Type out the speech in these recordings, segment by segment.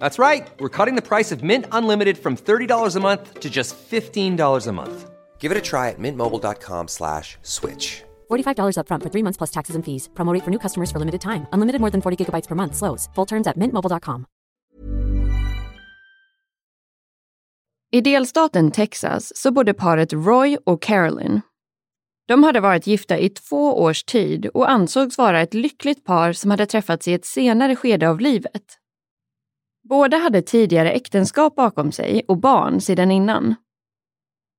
That's right. We're cutting the price of Mint Unlimited from $30 a month to just $15 a month. Give it a try at mintmobile.com slash switch. $45 upfront for three months plus taxes and fees. Promo rate for new customers for limited time. Unlimited more than 40 gigabytes per month. Slows. Full terms at mintmobile.com. I delstaten Texas så bodde paret Roy och Carolyn. De hade varit gifta i två års tid och ansågs vara ett lyckligt par som hade träffats i ett senare skede av livet. Båda hade tidigare äktenskap bakom sig och barn sedan innan.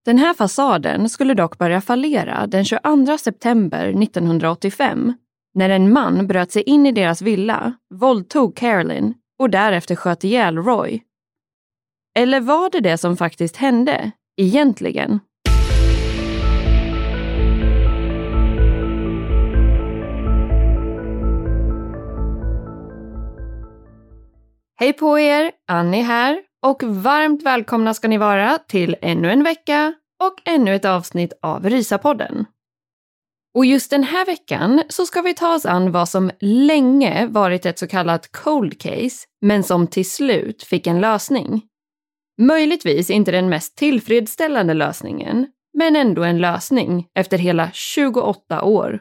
Den här fasaden skulle dock börja fallera den 22 september 1985 när en man bröt sig in i deras villa, våldtog Carolyn och därefter sköt ihjäl Roy. Eller var det det som faktiskt hände, egentligen? Hej på er! Annie här och varmt välkomna ska ni vara till ännu en vecka och ännu ett avsnitt av Rysapodden. Och just den här veckan så ska vi ta oss an vad som länge varit ett så kallat cold case, men som till slut fick en lösning. Möjligtvis inte den mest tillfredsställande lösningen, men ändå en lösning efter hela 28 år.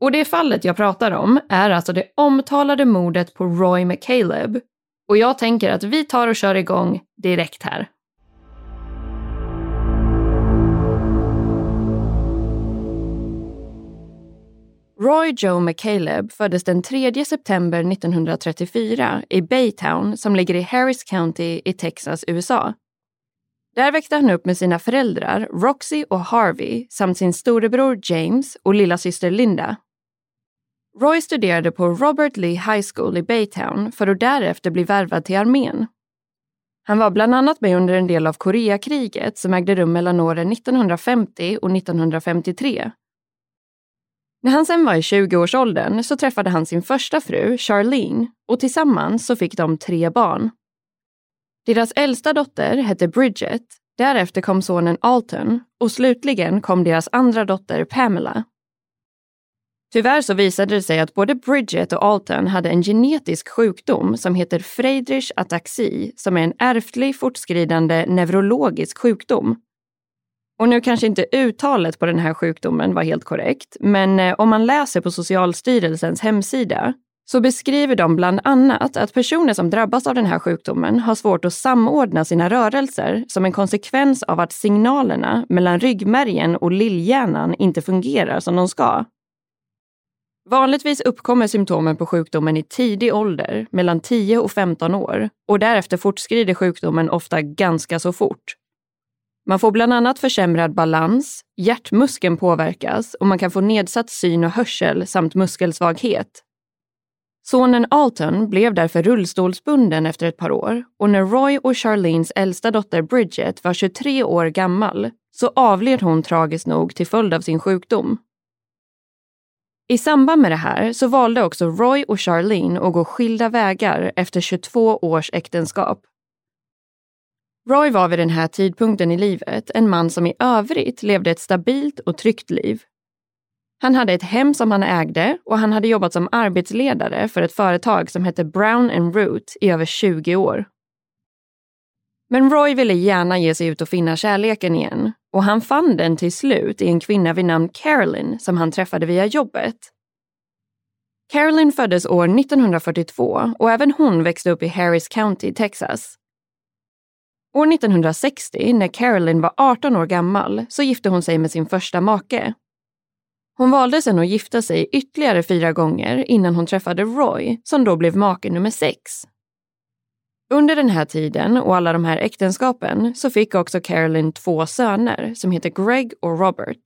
Och det fallet jag pratar om är alltså det omtalade mordet på Roy McCaleb. Och jag tänker att vi tar och kör igång direkt här. Roy Joe McCaleb föddes den 3 september 1934 i Baytown som ligger i Harris County i Texas, USA. Där växte han upp med sina föräldrar Roxy och Harvey samt sin storebror James och lilla syster Linda. Roy studerade på Robert Lee High School i Baytown för att därefter bli värvad till armén. Han var bland annat med under en del av Koreakriget som ägde rum mellan åren 1950 och 1953. När han sen var i 20-årsåldern så träffade han sin första fru, Charlene, och tillsammans så fick de tre barn. Deras äldsta dotter hette Bridget, därefter kom sonen Alton och slutligen kom deras andra dotter Pamela. Tyvärr så visade det sig att både Bridget och Alton hade en genetisk sjukdom som heter Friedrich ataxi som är en ärftlig fortskridande neurologisk sjukdom. Och nu kanske inte uttalet på den här sjukdomen var helt korrekt, men eh, om man läser på Socialstyrelsens hemsida så beskriver de bland annat att personer som drabbas av den här sjukdomen har svårt att samordna sina rörelser som en konsekvens av att signalerna mellan ryggmärgen och lillhjärnan inte fungerar som de ska. Vanligtvis uppkommer symptomen på sjukdomen i tidig ålder, mellan 10 och 15 år, och därefter fortskrider sjukdomen ofta ganska så fort. Man får bland annat försämrad balans, hjärtmuskeln påverkas och man kan få nedsatt syn och hörsel samt muskelsvaghet. Sonen Alton blev därför rullstolsbunden efter ett par år och när Roy och Charlenes äldsta dotter Bridget var 23 år gammal så avled hon tragiskt nog till följd av sin sjukdom. I samband med det här så valde också Roy och Charlene att gå skilda vägar efter 22 års äktenskap. Roy var vid den här tidpunkten i livet en man som i övrigt levde ett stabilt och tryggt liv. Han hade ett hem som han ägde och han hade jobbat som arbetsledare för ett företag som hette Brown and Root i över 20 år. Men Roy ville gärna ge sig ut och finna kärleken igen och han fann den till slut i en kvinna vid namn Carolyn som han träffade via jobbet. Carolyn föddes år 1942 och även hon växte upp i Harris County, Texas. År 1960, när Carolyn var 18 år gammal, så gifte hon sig med sin första make. Hon valde sedan att gifta sig ytterligare fyra gånger innan hon träffade Roy, som då blev make nummer sex. Under den här tiden och alla de här äktenskapen så fick också Carolyn två söner som heter Greg och Robert.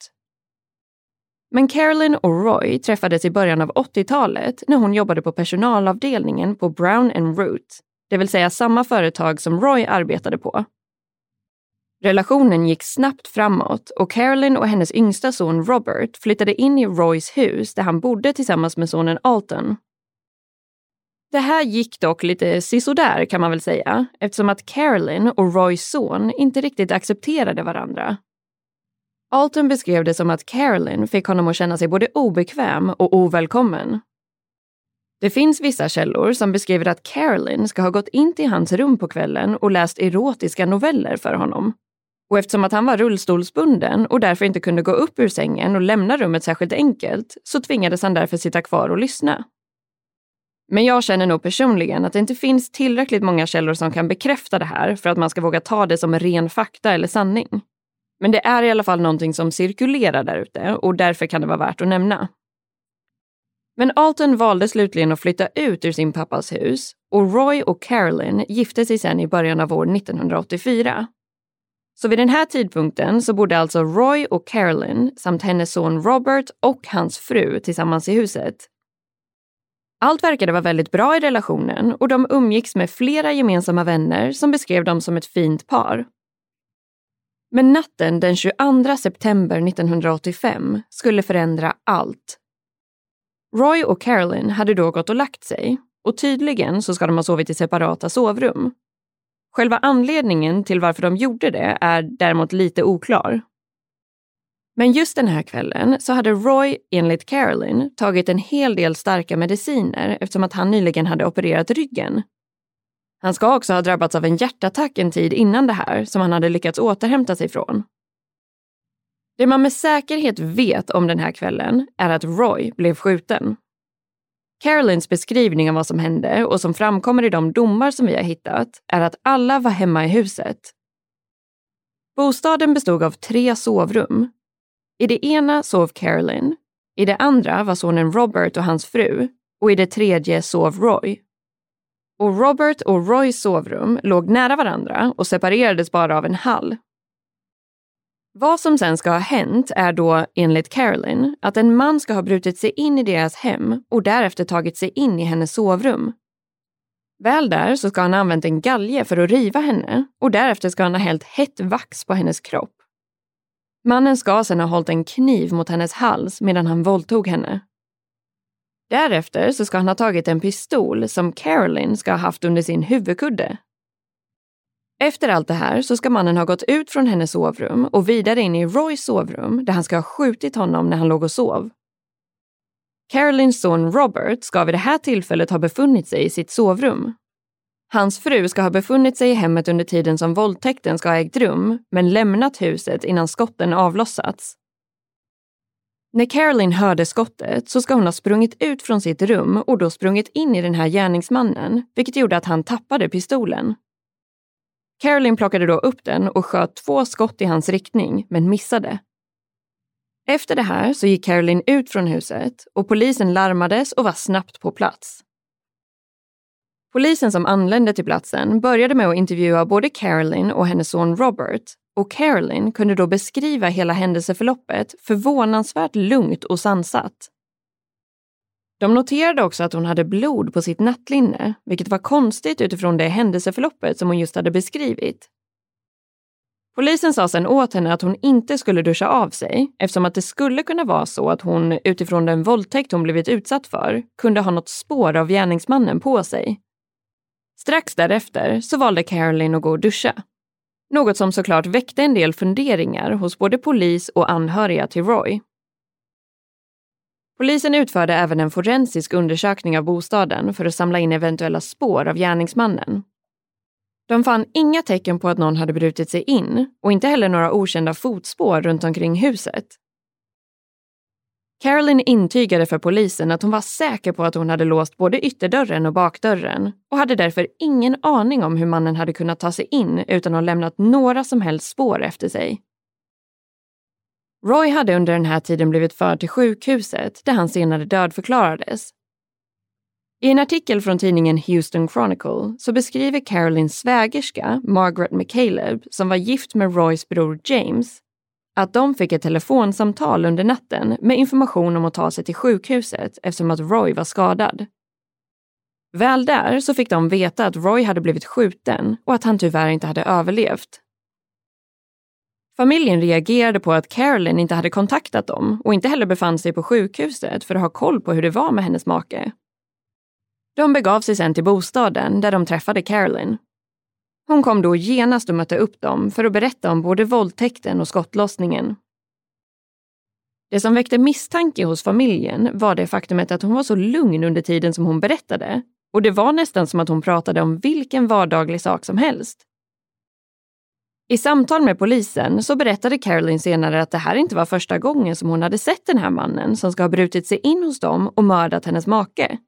Men Carolyn och Roy träffades i början av 80-talet när hon jobbade på personalavdelningen på Brown and Root, det vill säga samma företag som Roy arbetade på. Relationen gick snabbt framåt och Carolyn och hennes yngsta son Robert flyttade in i Roys hus där han bodde tillsammans med sonen Alton det här gick dock lite sisådär kan man väl säga, eftersom att Carolyn och Roys son inte riktigt accepterade varandra. Alton beskrev det som att Carolyn fick honom att känna sig både obekväm och ovälkommen. Det finns vissa källor som beskriver att Carolyn ska ha gått in till hans rum på kvällen och läst erotiska noveller för honom. Och eftersom att han var rullstolsbunden och därför inte kunde gå upp ur sängen och lämna rummet särskilt enkelt så tvingades han därför sitta kvar och lyssna. Men jag känner nog personligen att det inte finns tillräckligt många källor som kan bekräfta det här för att man ska våga ta det som ren fakta eller sanning. Men det är i alla fall någonting som cirkulerar där ute och därför kan det vara värt att nämna. Men Alton valde slutligen att flytta ut ur sin pappas hus och Roy och Carolyn gifte sig sen i början av år 1984. Så vid den här tidpunkten så bodde alltså Roy och Carolyn samt hennes son Robert och hans fru tillsammans i huset allt verkade vara väldigt bra i relationen och de umgicks med flera gemensamma vänner som beskrev dem som ett fint par. Men natten den 22 september 1985 skulle förändra allt. Roy och Carolyn hade då gått och lagt sig och tydligen så ska de ha sovit i separata sovrum. Själva anledningen till varför de gjorde det är däremot lite oklar. Men just den här kvällen så hade Roy, enligt Carolyn, tagit en hel del starka mediciner eftersom att han nyligen hade opererat ryggen. Han ska också ha drabbats av en hjärtattack en tid innan det här som han hade lyckats återhämta sig från. Det man med säkerhet vet om den här kvällen är att Roy blev skjuten. Carolyns beskrivning av vad som hände och som framkommer i de domar som vi har hittat är att alla var hemma i huset. Bostaden bestod av tre sovrum i det ena sov Carolyn, i det andra var sonen Robert och hans fru och i det tredje sov Roy. Och Robert och Roys sovrum låg nära varandra och separerades bara av en hall. Vad som sen ska ha hänt är då, enligt Carolyn, att en man ska ha brutit sig in i deras hem och därefter tagit sig in i hennes sovrum. Väl där så ska han ha använt en galge för att riva henne och därefter ska han ha hällt hett vax på hennes kropp. Mannen ska sedan ha hållit en kniv mot hennes hals medan han våldtog henne. Därefter så ska han ha tagit en pistol som Carolyn ska ha haft under sin huvudkudde. Efter allt det här så ska mannen ha gått ut från hennes sovrum och vidare in i Roys sovrum där han ska ha skjutit honom när han låg och sov. Carolyns son Robert ska vid det här tillfället ha befunnit sig i sitt sovrum Hans fru ska ha befunnit sig i hemmet under tiden som våldtäkten ska ha ägt rum, men lämnat huset innan skotten avlossats. När Caroline hörde skottet så ska hon ha sprungit ut från sitt rum och då sprungit in i den här gärningsmannen, vilket gjorde att han tappade pistolen. Caroline plockade då upp den och sköt två skott i hans riktning, men missade. Efter det här så gick Caroline ut från huset och polisen larmades och var snabbt på plats. Polisen som anlände till platsen började med att intervjua både Carolyn och hennes son Robert och Carolyn kunde då beskriva hela händelseförloppet förvånansvärt lugnt och sansat. De noterade också att hon hade blod på sitt nattlinne, vilket var konstigt utifrån det händelseförloppet som hon just hade beskrivit. Polisen sa sen åt henne att hon inte skulle duscha av sig eftersom att det skulle kunna vara så att hon utifrån den våldtäkt hon blivit utsatt för kunde ha något spår av gärningsmannen på sig. Strax därefter så valde Caroline att gå och duscha. Något som såklart väckte en del funderingar hos både polis och anhöriga till Roy. Polisen utförde även en forensisk undersökning av bostaden för att samla in eventuella spår av gärningsmannen. De fann inga tecken på att någon hade brutit sig in och inte heller några okända fotspår runt omkring huset. Carolyn intygade för polisen att hon var säker på att hon hade låst både ytterdörren och bakdörren och hade därför ingen aning om hur mannen hade kunnat ta sig in utan att ha lämnat några som helst spår efter sig. Roy hade under den här tiden blivit förd till sjukhuset där han senare dödförklarades. I en artikel från tidningen Houston Chronicle så beskriver Carolines svägerska, Margaret McCaleb, som var gift med Roys bror James, att de fick ett telefonsamtal under natten med information om att ta sig till sjukhuset eftersom att Roy var skadad. Väl där så fick de veta att Roy hade blivit skjuten och att han tyvärr inte hade överlevt. Familjen reagerade på att Carolyn inte hade kontaktat dem och inte heller befann sig på sjukhuset för att ha koll på hur det var med hennes make. De begav sig sen till bostaden där de träffade Carolyn. Hon kom då genast och mötte upp dem för att berätta om både våldtäkten och skottlossningen. Det som väckte misstanke hos familjen var det faktumet att hon var så lugn under tiden som hon berättade och det var nästan som att hon pratade om vilken vardaglig sak som helst. I samtal med polisen så berättade Caroline senare att det här inte var första gången som hon hade sett den här mannen som ska ha brutit sig in hos dem och mördat hennes make.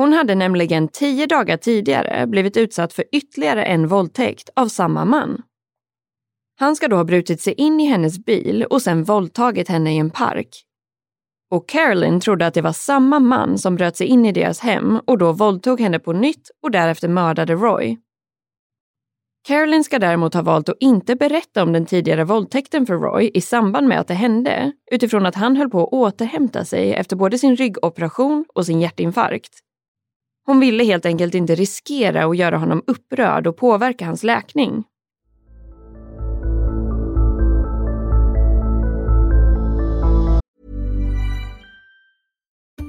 Hon hade nämligen tio dagar tidigare blivit utsatt för ytterligare en våldtäkt av samma man. Han ska då ha brutit sig in i hennes bil och sen våldtagit henne i en park. Och Carolyn trodde att det var samma man som bröt sig in i deras hem och då våldtog henne på nytt och därefter mördade Roy. Carolyn ska däremot ha valt att inte berätta om den tidigare våldtäkten för Roy i samband med att det hände, utifrån att han höll på att återhämta sig efter både sin ryggoperation och sin hjärtinfarkt. Hon ville helt enkelt inte riskera att göra honom upprörd och påverka hans läkning.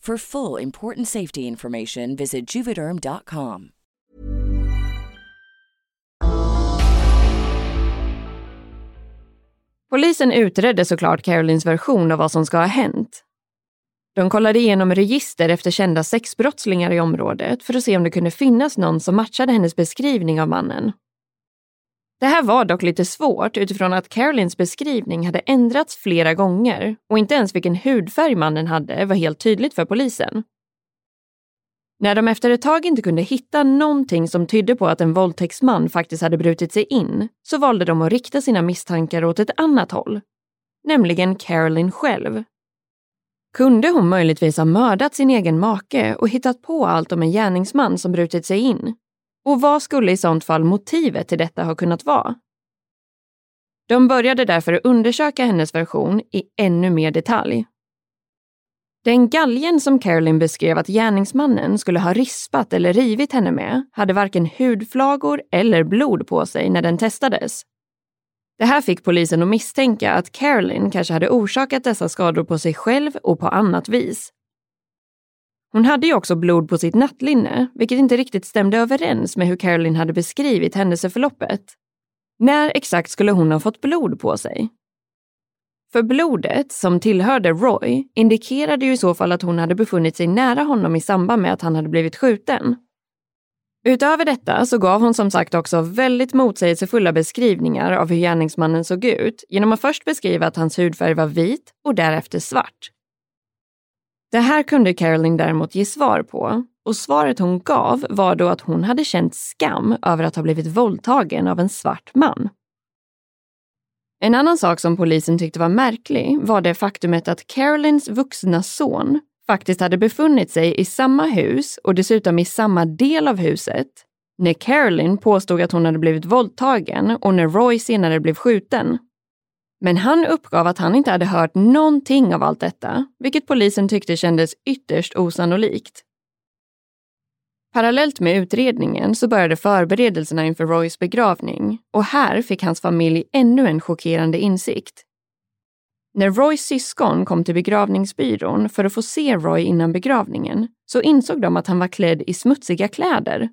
For full important safety information, visit juvederm.com. Polisen utredde såklart Carolines version av vad som ska ha hänt. De kollade igenom register efter kända sexbrottslingar i området för att se om det kunde finnas någon som matchade hennes beskrivning av mannen. Det här var dock lite svårt utifrån att Carolines beskrivning hade ändrats flera gånger och inte ens vilken hudfärg mannen hade var helt tydligt för polisen. När de efter ett tag inte kunde hitta någonting som tydde på att en våldtäktsman faktiskt hade brutit sig in så valde de att rikta sina misstankar åt ett annat håll. Nämligen Caroline själv. Kunde hon möjligtvis ha mördat sin egen make och hittat på allt om en gärningsman som brutit sig in? Och vad skulle i sånt fall motivet till detta ha kunnat vara? De började därför undersöka hennes version i ännu mer detalj den galgen som Caroline beskrev att gärningsmannen skulle ha rispat eller rivit henne med hade varken hudflagor eller blod på sig när den testades. Det här fick polisen att misstänka att Caroline kanske hade orsakat dessa skador på sig själv och på annat vis. Hon hade ju också blod på sitt nattlinne, vilket inte riktigt stämde överens med hur Caroline hade beskrivit händelseförloppet. När exakt skulle hon ha fått blod på sig? För blodet, som tillhörde Roy, indikerade ju i så fall att hon hade befunnit sig nära honom i samband med att han hade blivit skjuten. Utöver detta så gav hon som sagt också väldigt motsägelsefulla beskrivningar av hur gärningsmannen såg ut genom att först beskriva att hans hudfärg var vit och därefter svart. Det här kunde Caroline däremot ge svar på och svaret hon gav var då att hon hade känt skam över att ha blivit våldtagen av en svart man. En annan sak som polisen tyckte var märklig var det faktumet att Carolines vuxna son faktiskt hade befunnit sig i samma hus och dessutom i samma del av huset när Caroline påstod att hon hade blivit våldtagen och när Roy senare blev skjuten. Men han uppgav att han inte hade hört någonting av allt detta, vilket polisen tyckte kändes ytterst osannolikt. Parallellt med utredningen så började förberedelserna inför Roys begravning och här fick hans familj ännu en chockerande insikt. När Roys syskon kom till begravningsbyrån för att få se Roy innan begravningen så insåg de att han var klädd i smutsiga kläder.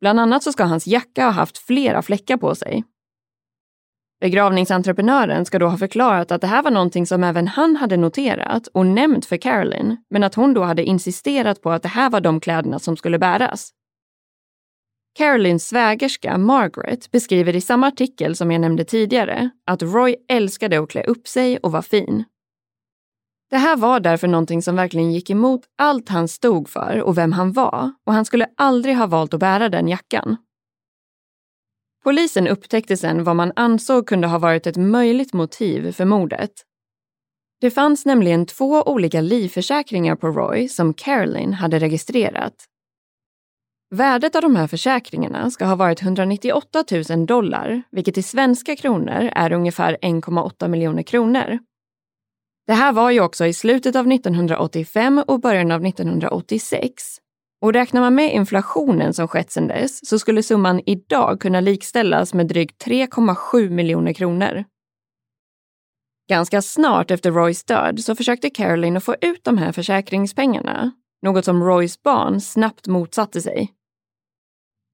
Bland annat så ska hans jacka ha haft flera fläckar på sig Begravningsentreprenören ska då ha förklarat att det här var någonting som även han hade noterat och nämnt för Caroline, men att hon då hade insisterat på att det här var de kläderna som skulle bäras. Carolines svägerska Margaret beskriver i samma artikel som jag nämnde tidigare att Roy älskade att klä upp sig och var fin. Det här var därför någonting som verkligen gick emot allt han stod för och vem han var och han skulle aldrig ha valt att bära den jackan. Polisen upptäckte sen vad man ansåg kunde ha varit ett möjligt motiv för mordet. Det fanns nämligen två olika livförsäkringar på Roy som Caroline hade registrerat. Värdet av de här försäkringarna ska ha varit 198 000 dollar, vilket i svenska kronor är ungefär 1,8 miljoner kronor. Det här var ju också i slutet av 1985 och början av 1986 och räknar man med inflationen som skett sedan dess så skulle summan idag kunna likställas med drygt 3,7 miljoner kronor. Ganska snart efter Roys död så försökte Caroline att få ut de här försäkringspengarna, något som Roys barn snabbt motsatte sig.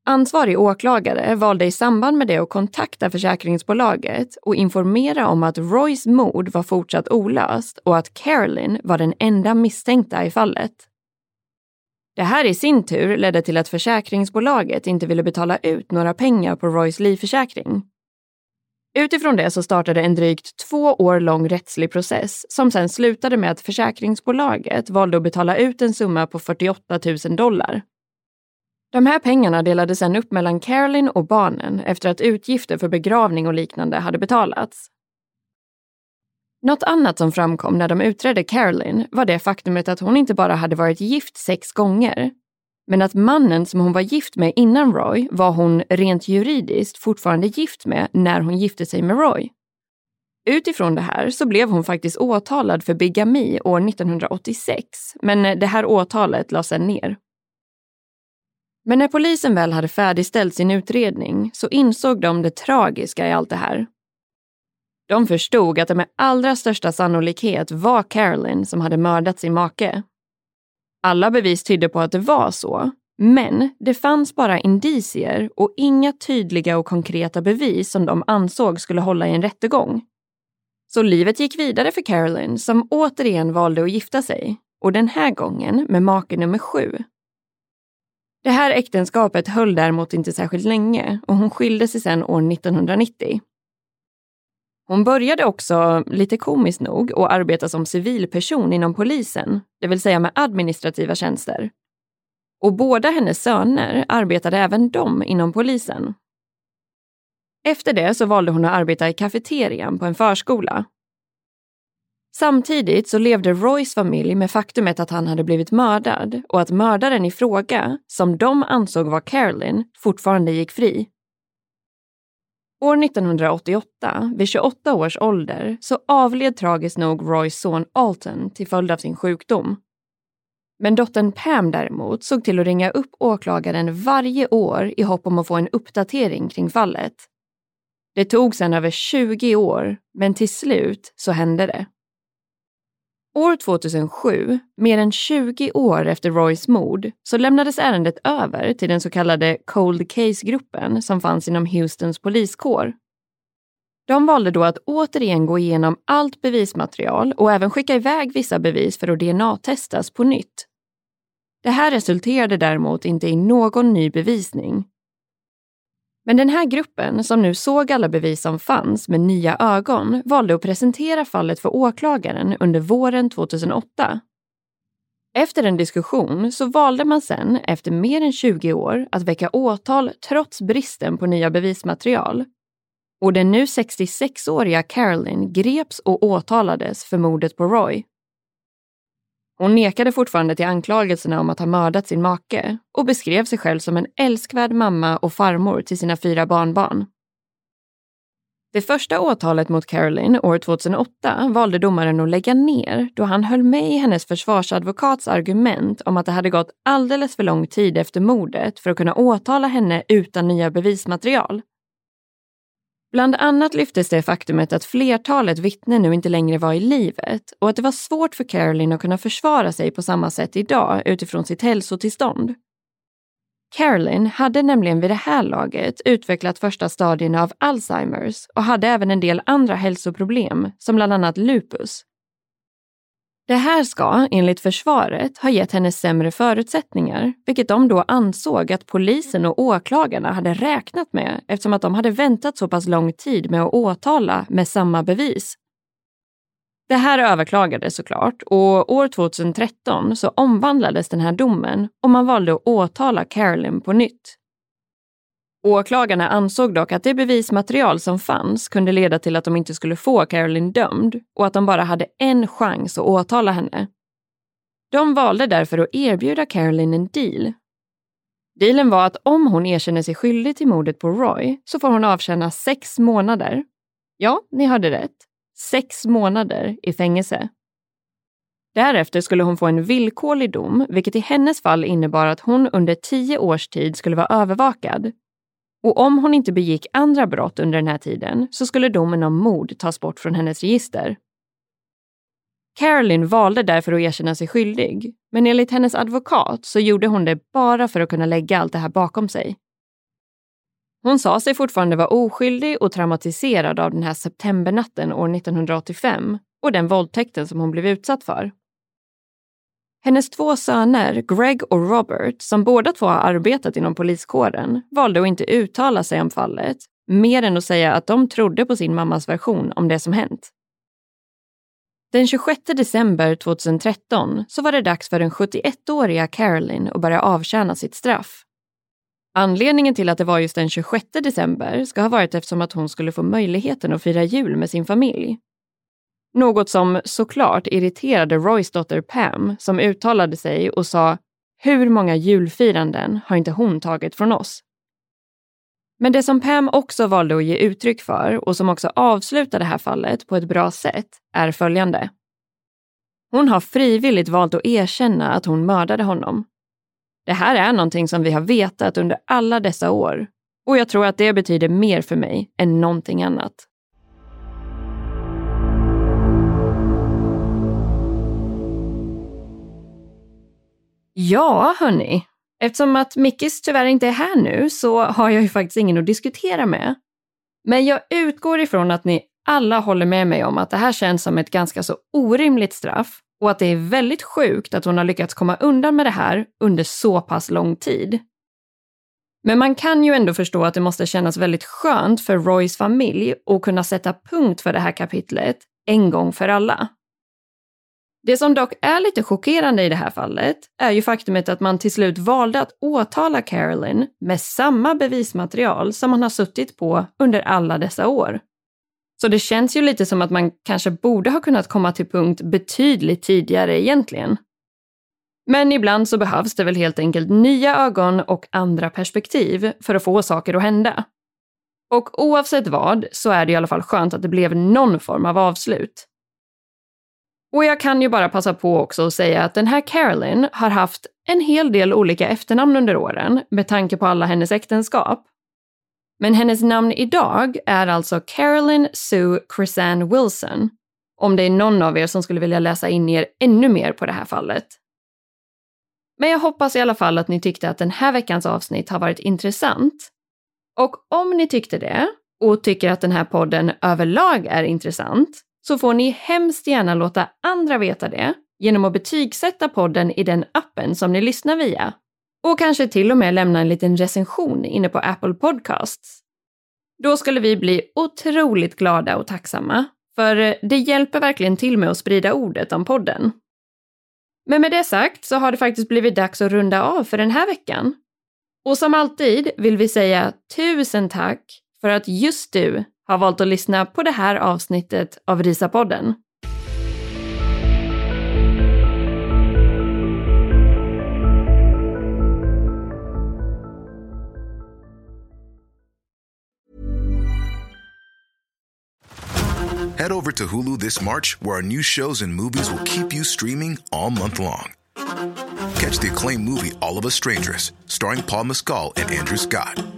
Ansvarig åklagare valde i samband med det att kontakta försäkringsbolaget och informera om att Roys mord var fortsatt olöst och att Caroline var den enda misstänkta i fallet. Det här i sin tur ledde till att försäkringsbolaget inte ville betala ut några pengar på Roys livförsäkring. Utifrån det så startade en drygt två år lång rättslig process som sen slutade med att försäkringsbolaget valde att betala ut en summa på 48 000 dollar. De här pengarna delades sen upp mellan Caroline och barnen efter att utgifter för begravning och liknande hade betalats. Något annat som framkom när de utredde Caroline var det faktumet att hon inte bara hade varit gift sex gånger, men att mannen som hon var gift med innan Roy var hon rent juridiskt fortfarande gift med när hon gifte sig med Roy. Utifrån det här så blev hon faktiskt åtalad för bigami år 1986, men det här åtalet lades sen ner. Men när polisen väl hade färdigställt sin utredning så insåg de det tragiska i allt det här de förstod att det med allra största sannolikhet var Caroline som hade mördat sin make. Alla bevis tydde på att det var så, men det fanns bara indicier och inga tydliga och konkreta bevis som de ansåg skulle hålla i en rättegång. Så livet gick vidare för Carolyn som återigen valde att gifta sig och den här gången med make nummer sju. Det här äktenskapet höll däremot inte särskilt länge och hon skilde sig sedan år 1990. Hon började också, lite komiskt nog, att arbeta som civilperson inom polisen, det vill säga med administrativa tjänster. Och båda hennes söner arbetade även de inom polisen. Efter det så valde hon att arbeta i kafeterian på en förskola. Samtidigt så levde Roys familj med faktumet att han hade blivit mördad och att mördaren i fråga, som de ansåg var Carolyn, fortfarande gick fri. År 1988, vid 28 års ålder, så avled tragiskt nog Roys son Alton till följd av sin sjukdom. Men dottern Pam däremot såg till att ringa upp åklagaren varje år i hopp om att få en uppdatering kring fallet. Det tog sedan över 20 år, men till slut så hände det. År 2007, mer än 20 år efter Roys mord, så lämnades ärendet över till den så kallade Cold Case-gruppen som fanns inom Houstons poliskår. De valde då att återigen gå igenom allt bevismaterial och även skicka iväg vissa bevis för att DNA-testas på nytt. Det här resulterade däremot inte i någon ny bevisning men den här gruppen, som nu såg alla bevis som fanns med nya ögon, valde att presentera fallet för åklagaren under våren 2008. Efter en diskussion så valde man sen, efter mer än 20 år, att väcka åtal trots bristen på nya bevismaterial. Och den nu 66-åriga Carolyn greps och åtalades för mordet på Roy. Hon nekade fortfarande till anklagelserna om att ha mördat sin make och beskrev sig själv som en älskvärd mamma och farmor till sina fyra barnbarn. Det första åtalet mot Caroline år 2008 valde domaren att lägga ner då han höll med i hennes försvarsadvokats argument om att det hade gått alldeles för lång tid efter mordet för att kunna åtala henne utan nya bevismaterial. Bland annat lyftes det faktumet att flertalet vittnen nu inte längre var i livet och att det var svårt för Caroline att kunna försvara sig på samma sätt idag utifrån sitt hälsotillstånd. Caroline hade nämligen vid det här laget utvecklat första stadierna av Alzheimers och hade även en del andra hälsoproblem, som bland annat lupus, det här ska, enligt försvaret, ha gett henne sämre förutsättningar, vilket de då ansåg att polisen och åklagarna hade räknat med eftersom att de hade väntat så pass lång tid med att åtala med samma bevis. Det här överklagades såklart och år 2013 så omvandlades den här domen och man valde att åtala Carolyn på nytt. Åklagarna ansåg dock att det bevismaterial som fanns kunde leda till att de inte skulle få Caroline dömd och att de bara hade en chans att åtala henne. De valde därför att erbjuda Caroline en deal. Dealen var att om hon erkänner sig skyldig till mordet på Roy så får hon avtjäna sex månader. Ja, ni hörde rätt. Sex månader i fängelse. Därefter skulle hon få en villkorlig dom, vilket i hennes fall innebar att hon under tio års tid skulle vara övervakad och om hon inte begick andra brott under den här tiden så skulle domen om mord tas bort från hennes register. Caroline valde därför att erkänna sig skyldig, men enligt hennes advokat så gjorde hon det bara för att kunna lägga allt det här bakom sig. Hon sa sig fortfarande vara oskyldig och traumatiserad av den här septembernatten år 1985 och den våldtäkten som hon blev utsatt för. Hennes två söner, Greg och Robert, som båda två har arbetat inom poliskåren, valde att inte uttala sig om fallet, mer än att säga att de trodde på sin mammas version om det som hänt. Den 26 december 2013 så var det dags för den 71-åriga Caroline att börja avtjäna sitt straff. Anledningen till att det var just den 26 december ska ha varit eftersom att hon skulle få möjligheten att fira jul med sin familj. Något som såklart irriterade Roys dotter Pam som uttalade sig och sa “Hur många julfiranden har inte hon tagit från oss?” Men det som Pam också valde att ge uttryck för och som också avslutar det här fallet på ett bra sätt är följande. Hon har frivilligt valt att erkänna att hon mördade honom. Det här är någonting som vi har vetat under alla dessa år och jag tror att det betyder mer för mig än någonting annat. Ja, hörni. Eftersom att Mickis tyvärr inte är här nu så har jag ju faktiskt ingen att diskutera med. Men jag utgår ifrån att ni alla håller med mig om att det här känns som ett ganska så orimligt straff och att det är väldigt sjukt att hon har lyckats komma undan med det här under så pass lång tid. Men man kan ju ändå förstå att det måste kännas väldigt skönt för Roys familj att kunna sätta punkt för det här kapitlet en gång för alla. Det som dock är lite chockerande i det här fallet är ju faktumet att man till slut valde att åtala Carolyn med samma bevismaterial som man har suttit på under alla dessa år. Så det känns ju lite som att man kanske borde ha kunnat komma till punkt betydligt tidigare egentligen. Men ibland så behövs det väl helt enkelt nya ögon och andra perspektiv för att få saker att hända. Och oavsett vad så är det i alla fall skönt att det blev någon form av avslut. Och jag kan ju bara passa på också att säga att den här Carolyn har haft en hel del olika efternamn under åren med tanke på alla hennes äktenskap. Men hennes namn idag är alltså Carolyn Sue Chrisanne Wilson. Om det är någon av er som skulle vilja läsa in er ännu mer på det här fallet. Men jag hoppas i alla fall att ni tyckte att den här veckans avsnitt har varit intressant. Och om ni tyckte det och tycker att den här podden överlag är intressant så får ni hemskt gärna låta andra veta det genom att betygsätta podden i den appen som ni lyssnar via. Och kanske till och med lämna en liten recension inne på Apple Podcasts. Då skulle vi bli otroligt glada och tacksamma, för eh, det hjälper verkligen till med att sprida ordet om podden. Men med det sagt så har det faktiskt blivit dags att runda av för den här veckan. Och som alltid vill vi säga tusen tack för att just du har valt att lyssna på det här avsnittet av Risapodden. Head over to Hulu this March, where our new shows and movies will keep you streaming all month long. Catch the acclaimed movie All of Us Strangers, starring Paul Mescal and Andrew Scott.